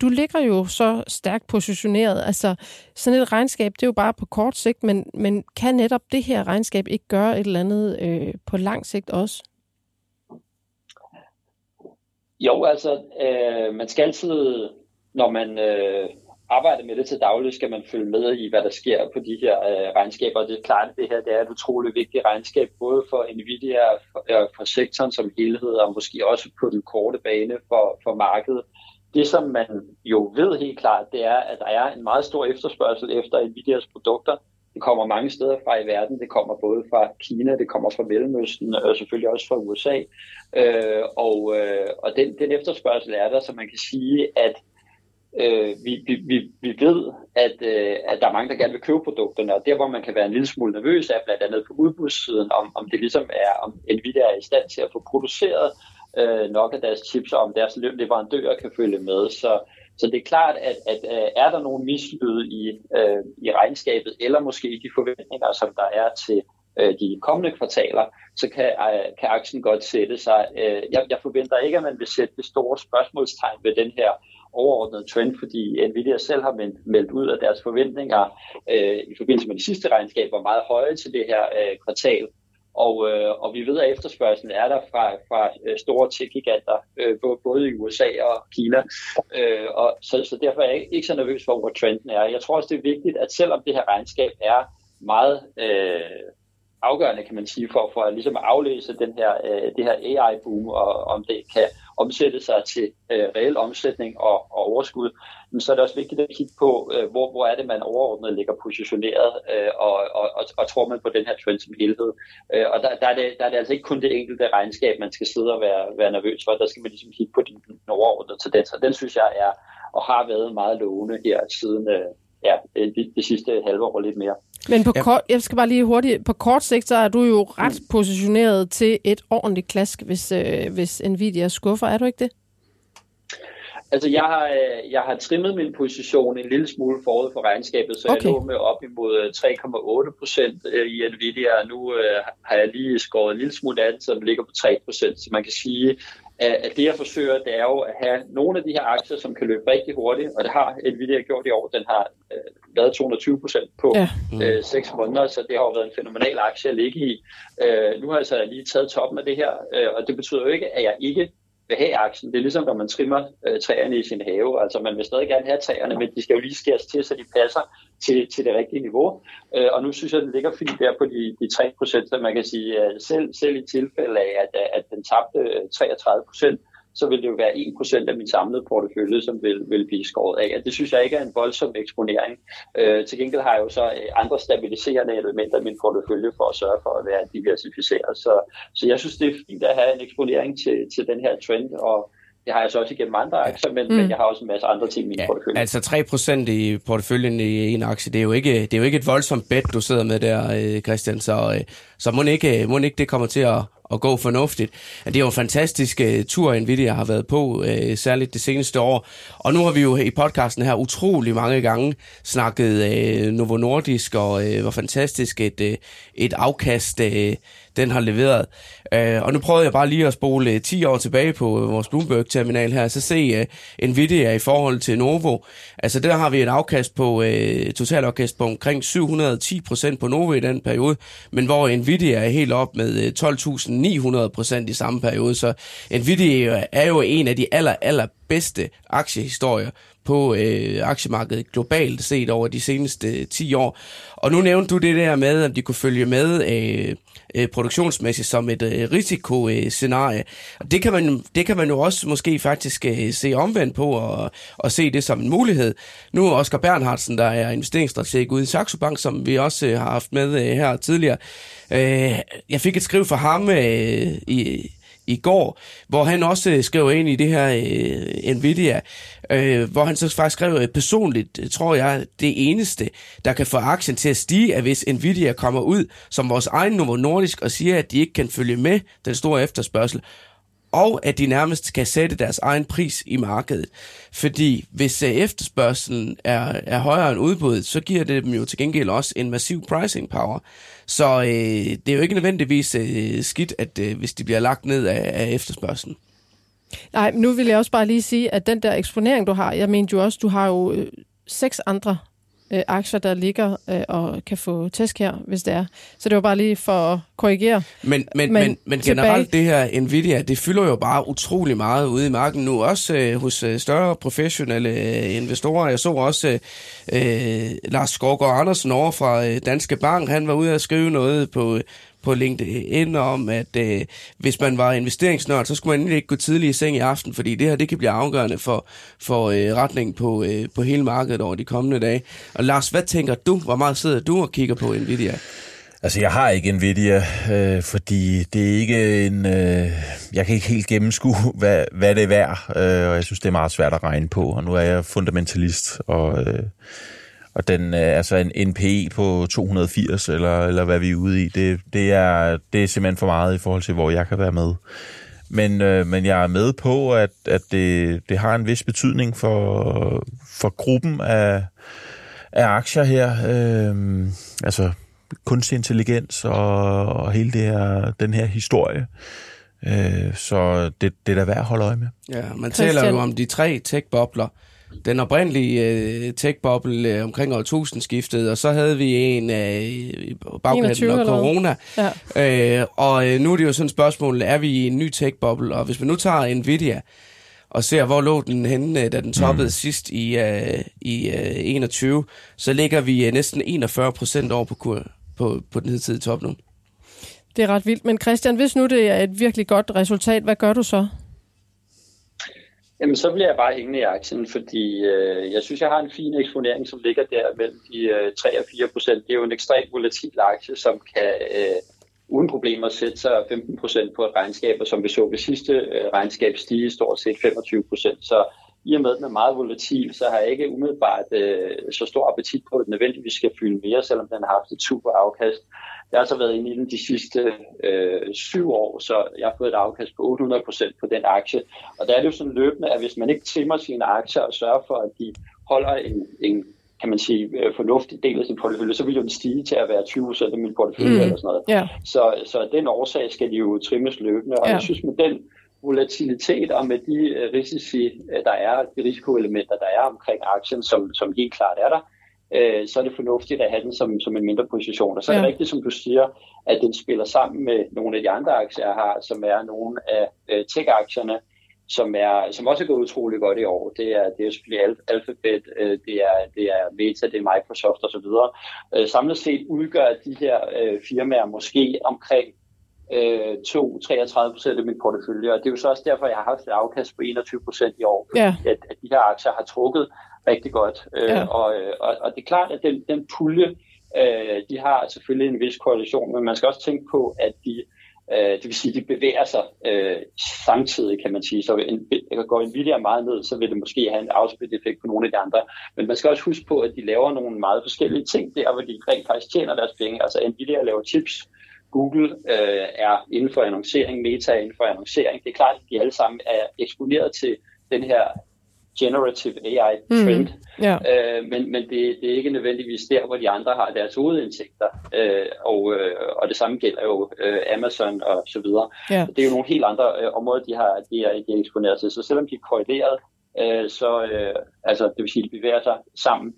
Du ligger jo så stærkt positioneret. Altså, sådan et regnskab, det er jo bare på kort sigt, men, men kan netop det her regnskab ikke gøre et eller andet øh, på lang sigt også? Jo, altså, øh, man skal altid, når man øh, arbejder med det til daglig, skal man følge med i, hvad der sker på de her øh, regnskaber. Det er klart, at det her det er et utroligt vigtigt regnskab, både for Nvidia, for, øh, for sektoren som helhed, og måske også på den korte bane for, for markedet. Det, som man jo ved helt klart, det er, at der er en meget stor efterspørgsel efter Nvidias produkter. Det kommer mange steder fra i verden. Det kommer både fra Kina, det kommer fra Mellemøsten, og selvfølgelig også fra USA. Øh, og øh, og den, den efterspørgsel er der, så man kan sige, at øh, vi, vi, vi, vi ved, at, øh, at der er mange, der gerne vil købe produkterne, og der, hvor man kan være en lille smule nervøs, er blandt andet på udbudssiden, om, om det ligesom er, om Nvidia er i stand til at få produceret øh, Øh, nok af deres chips, og om deres leverandører kan følge med. Så, så det er klart, at, at øh, er der nogen mislyd i, øh, i regnskabet, eller måske i de forventninger, som der er til øh, de kommende kvartaler, så kan, øh, kan aktien godt sætte sig. Øh, jeg, jeg forventer ikke, at man vil sætte det store spørgsmålstegn ved den her overordnede trend, fordi Nvidia selv har meldt, meldt ud, at deres forventninger øh, i forbindelse med de sidste regnskab var meget høje til det her øh, kvartal. Og, øh, og vi ved, at efterspørgselen er der fra, fra øh, store tech-giganter, øh, både- i USA og Kina. Øh, og så, så derfor er jeg ikke, ikke så nervøs for, hvor trenden er. Jeg tror også, det er vigtigt, at selvom det her regnskab er meget øh, afgørende, kan man sige, for, for at ligesom aflæse den her, øh, det her AI-boom, og om det kan omsætte sig til øh, reel omsætning og, og overskud, men så er det også vigtigt at kigge på, øh, hvor, hvor er det, man overordnet ligger positioneret, øh, og, og, og, og tror man på den her trend som helhed. Øh, og der, der, er det, der er det altså ikke kun det enkelte regnskab, man skal sidde og være, være nervøs for, der skal man ligesom kigge på den, den overordnede tendens, og den synes jeg er, og har været meget lovende her siden øh, ja, det, det sidste halve år lidt mere. Men på Ja. kort, jeg skal bare lige hurtigt, på kort sigt, så er du jo ret positioneret til et ordentligt klask, hvis, øh, hvis Nvidia skuffer, er du ikke det? Altså, jeg har, øh, jeg har trimmet min position en lille smule forud for regnskabet, så okay. jeg lå med op imod 3,8 øh, procent øh, i Nvidia, og nu uh, har jeg lige skåret en lille smule af så den ligger på 3 procent. Så man kan sige, at det jeg forsøger, det er jo at have nogle af de her aktier, som kan løbe rigtig hurtigt, og det har Nvidia gjort i år. Den har uh, lavet 220 procent på ja. uh, 6 måneder, så det har jo været en fænomenal aktie at ligge i. Uh, nu har jeg så lige taget toppen af det her, uh, og det betyder jo ikke, at jeg ikke vil have aksen. Det er ligesom, når man trimmer øh, træerne i sin have. Altså, man vil stadig gerne have træerne, men de skal jo lige skæres til, så de passer til, til det rigtige niveau. Øh, og nu synes jeg, den ligger fint der på de, de 3 procent, så man kan sige, at selv, selv i tilfælde af, at, at den tabte øh, 33 procent, så vil det jo være 1% af min samlede portefølje, som vil, vil blive skåret af. Og det synes jeg ikke er en voldsom eksponering. Øh, til gengæld har jeg jo så øh, andre stabiliserende elementer i min portefølje for at sørge for at være diversificeret. Så, så jeg synes, det er fint at have en eksponering til, til den her trend, og det har jeg så også igennem andre aktier, men, mm. men jeg har også en masse andre ting i min ja, portefølje. Altså 3% i porteføljen i en aktie, det er jo ikke, det er jo ikke et voldsomt bet, du sidder med der, øh, Christian, så, så må ikke, må ikke det kommer til at, at gå fornuftigt. Det er jo en fantastisk uh, tur, Nvidia har været på, uh, særligt det seneste år. Og nu har vi jo i podcasten her utrolig mange gange snakket uh, Novo Nordisk, og uh, hvor fantastisk et, uh, et afkast uh, den har leveret. Øh, og nu prøvede jeg bare lige at spole øh, 10 år tilbage på øh, vores Bloomberg-terminal her, så se uh, Nvidia i forhold til Novo. Altså der har vi et afkast på, uh, total afkast på omkring 710 procent på Novo i den periode, men hvor Nvidia er helt op med 12.000 900 procent i samme periode. Så Nvidia er jo en af de aller, aller bedste aktiehistorier på øh, aktiemarkedet globalt set over de seneste øh, 10 år. Og nu nævnte du det der med, at de kunne følge med øh, øh, produktionsmæssigt som et øh, risikoscenarie. Og det kan, man, det kan man jo også måske faktisk øh, se omvendt på og, og se det som en mulighed. Nu er Oscar Bernhardsen, der er investeringsstrateg ude i Saxo Bank, som vi også øh, har haft med øh, her tidligere. Øh, jeg fik et skriv fra ham øh, i i går, hvor han også øh, skrev ind i det her øh, Nvidia, øh, hvor han så faktisk skrev øh, personligt, øh, tror jeg, det eneste, der kan få aktien til at stige, er hvis Nvidia kommer ud som vores egen Novo Nordisk og siger, at de ikke kan følge med den store efterspørgsel, og at de nærmest kan sætte deres egen pris i markedet. Fordi hvis øh, efterspørgselen er, er højere end udbuddet, så giver det dem jo til gengæld også en massiv pricing power. Så øh, det er jo ikke nødvendigvis øh, skidt, at øh, hvis de bliver lagt ned af, af efterspørgselen. Nej, nu vil jeg også bare lige sige, at den der eksponering, du har, jeg mener jo også, du har jo øh, seks andre øh, aktier, der ligger øh, og kan få tæsk her, hvis det er. Så det var bare lige for at korrigere. Men, men, men, men generelt det her Nvidia, det fylder jo bare utrolig meget ude i marken nu, også øh, hos øh, større professionelle øh, investorer. Jeg så også øh, Lars Skovgaard Andersen over fra øh, Danske Bank, han var ude at skrive noget på på LinkedIn om, at øh, hvis man var investeringsnørd, så skulle man ikke gå tidligt i seng i aften, fordi det her det kan blive afgørende for, for øh, retningen på, øh, på hele markedet over de kommende dage. Og Lars, hvad tænker du? Hvor meget sidder du og kigger på Nvidia? Altså, jeg har ikke Nvidia, øh, fordi det er ikke en... Øh, jeg kan ikke helt gennemskue, hvad, hvad det er værd, øh, og jeg synes, det er meget svært at regne på, og nu er jeg fundamentalist, og... Øh, og den øh, altså en NPE på 280, eller, eller hvad vi er ude i, det, det, er, det er simpelthen for meget i forhold til, hvor jeg kan være med. Men, øh, men jeg er med på, at, at det, det har en vis betydning for, for gruppen af, af aktier her. Øh, altså kunstig intelligens og, og hele det her, den her historie. Øh, så det, det er da værd at holde øje med. Ja, man Christian. taler jo om de tre tech-bobler, den oprindelige uh, tech-boble uh, omkring år 1000 skiftede, og så havde vi en uh, bagkanten og corona. Ja. Uh, og uh, nu er det jo sådan et spørgsmål, er vi i en ny tech-boble? Og hvis man nu tager Nvidia, og ser, hvor lå den henne, da den toppede mm. sidst i, uh, i uh, 21, så ligger vi uh, næsten 41 procent over på, kur, på, på den hidtidige top nu. Det er ret vildt. Men Christian, hvis nu det er et virkelig godt resultat, hvad gør du så? Jamen, så bliver jeg bare hængende i aktien, fordi øh, jeg synes, jeg har en fin eksponering, som ligger der mellem de øh, 3 og 4 procent. Det er jo en ekstremt volatil aktie, som kan øh, uden problemer sætte sig 15 procent på et regnskab, og som vi så ved sidste øh, regnskab stige stort set 25 procent. Så, i og med, at den er meget volatil, så har jeg ikke umiddelbart øh, så stor appetit på, at den nødvendigvis skal fylde mere, selvom den har haft et super afkast. Jeg har så været inde i den de sidste øh, syv år, så jeg har fået et afkast på 800% på den aktie. Og der er det jo sådan løbende, at hvis man ikke trimmer sine aktier og sørger for, at de holder en, en kan man sige, øh, fornuftig del af sin portefølje, så vil jo den stige til at være 20% af min portefølje mm. eller sådan noget. Ja. Så, så den årsag skal de jo trimmes løbende, og Ja. jeg synes med den volatilitet og med de øh, risici, øh, der er, de risikoelementer, der er omkring aktien, som, som helt klart er der, øh, så er det fornuftigt at have den som, som en mindre position. Og så er det Ja. rigtigt, som du siger, at den spiller sammen med nogle af de andre aktier, jeg har, som er nogle af øh, tech-aktierne, som, er, som også er gået utrolig godt i år. Det er, det er selvfølgelig Al- Alphabet, øh, det, er, det er Meta, det er Microsoft osv. Øh, samlet set udgør de her øh, firmaer måske omkring øh, 2-33 procent af min portefølje, og det er jo så også derfor, jeg har haft et afkast på 21 procent i år, fordi Ja. at, at de her aktier har trukket rigtig godt. Øh, Ja. og, og, og det er klart, at den, den pulje, øh, de har selvfølgelig en vis korrelation, men man skal også tænke på, at de Øh, det vil sige, de bevæger sig øh, samtidig, kan man sige. Så en, går Nvidia meget ned, så vil det måske have en afspillet effekt på nogle af de andre. Men man skal også huske på, at de laver nogle meget forskellige ting der, hvor de rent faktisk tjener deres penge. Altså Nvidia laver chips, Google øh, er inden for annoncering, Meta er inden for annoncering. Det er klart, at de alle sammen er eksponeret til den her generative AI-trend. Mm. Ja. Øh, men men det, det er ikke nødvendigvis der, hvor de andre har deres hovedindtægter. Øh, og, øh, og det samme gælder jo øh, Amazon og så videre. Ja. Det er jo nogle helt andre øh, områder, de har de er, de er eksponeret til. Så selvom de er korreleret, øh, så øh, altså, det vil sige, de bevæger sig sammen,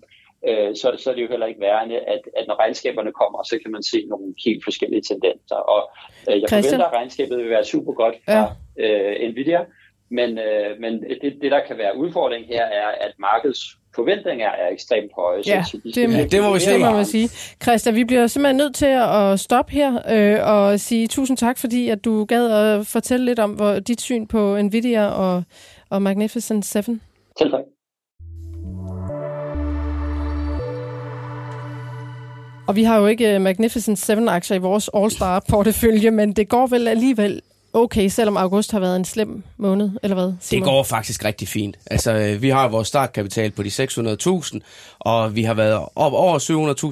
øh, så, så er det jo heller ikke værende, at, at når regnskaberne kommer, så kan man se nogle helt forskellige tendenser. Og øh, jeg Christian? forventer, at regnskabet vil være super godt fra ja. øh, Nvidia, men, øh, men det, det, der kan være udfordring her, er, at markedets forventninger er ekstremt høje. Ja, så de det, må- det må vi det se. må man sige. Christian, vi bliver simpelthen nødt til at stoppe her øh, og sige tusind tak, fordi at du gad at fortælle lidt om hvor, dit syn på Nvidia og, og Magnificent 7. Selv tak. Og vi har jo ikke øh, Magnificent 7-aktier i vores All-Star-portefølje, men det går vel alligevel okay, selvom august har været en slem måned, eller hvad, Det Simon? går faktisk rigtig fint. Altså, øh, vi har vores startkapital på de 600.000, og vi har været op over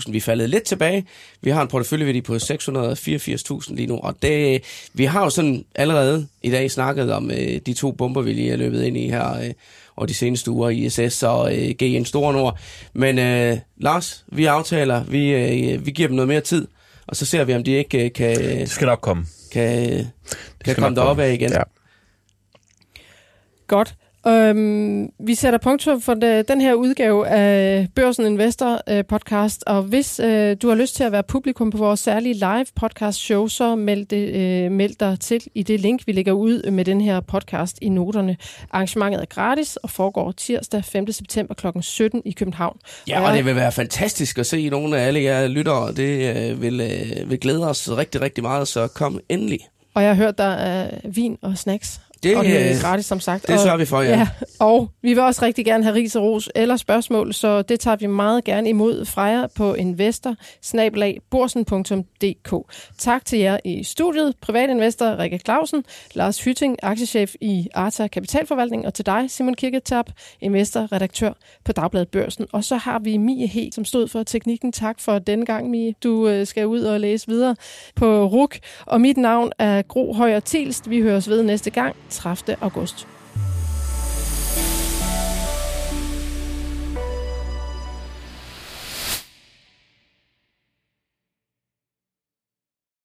700.000. Vi er faldet lidt tilbage. Vi har en porteføljeværdi på 684.000 lige nu, og det, vi har jo sådan allerede i dag snakket om øh, de to bomber, vi lige er løbet ind i her øh, over de seneste uger, ISS og øh, GN Store Nord. Men øh, Lars, vi aftaler, vi, øh, vi giver dem noget mere tid, og så ser vi, om de ikke øh, kan, Det skal nok komme. kan, kan skal komme derop komme. af igen. Ja. Godt. Øhm, vi sætter punktum for det, den her udgave af Børsen Investor øh, podcast, og hvis øh, du har lyst til at være publikum på vores særlige live podcast show, så meld, det, øh, meld dig til i det link, vi lægger ud med den her podcast i noterne. Arrangementet er gratis og foregår tirsdag 5. september kl. 17 i København. Ja, og det vil være fantastisk at se nogle af alle jer lyttere. Det øh, vil, øh, vil glæde os rigtig, rigtig meget, så kom endelig. Og jeg har hørt, der er vin og snacks. Det, og det er øh, gratis, som sagt. det og, sørger vi for, ja. ja. Og vi vil også rigtig gerne have ris og ros eller spørgsmål, så det tager vi meget gerne imod fra jer på investor Tak til jer i studiet, privatinvestor Rikke Clausen, Lars Hytting, aktiechef i Arta Kapitalforvaltning, og til dig, Simon Kirketab, investor, redaktør på Dagbladet Børsen. Og så har vi Mie He, som stod for teknikken. Tak for denne gang, Mie. Du øh, skal ud og læse videre på RUK. Og mit navn er Gro Højer Tilst. Vi høres ved næste gang, 30. august.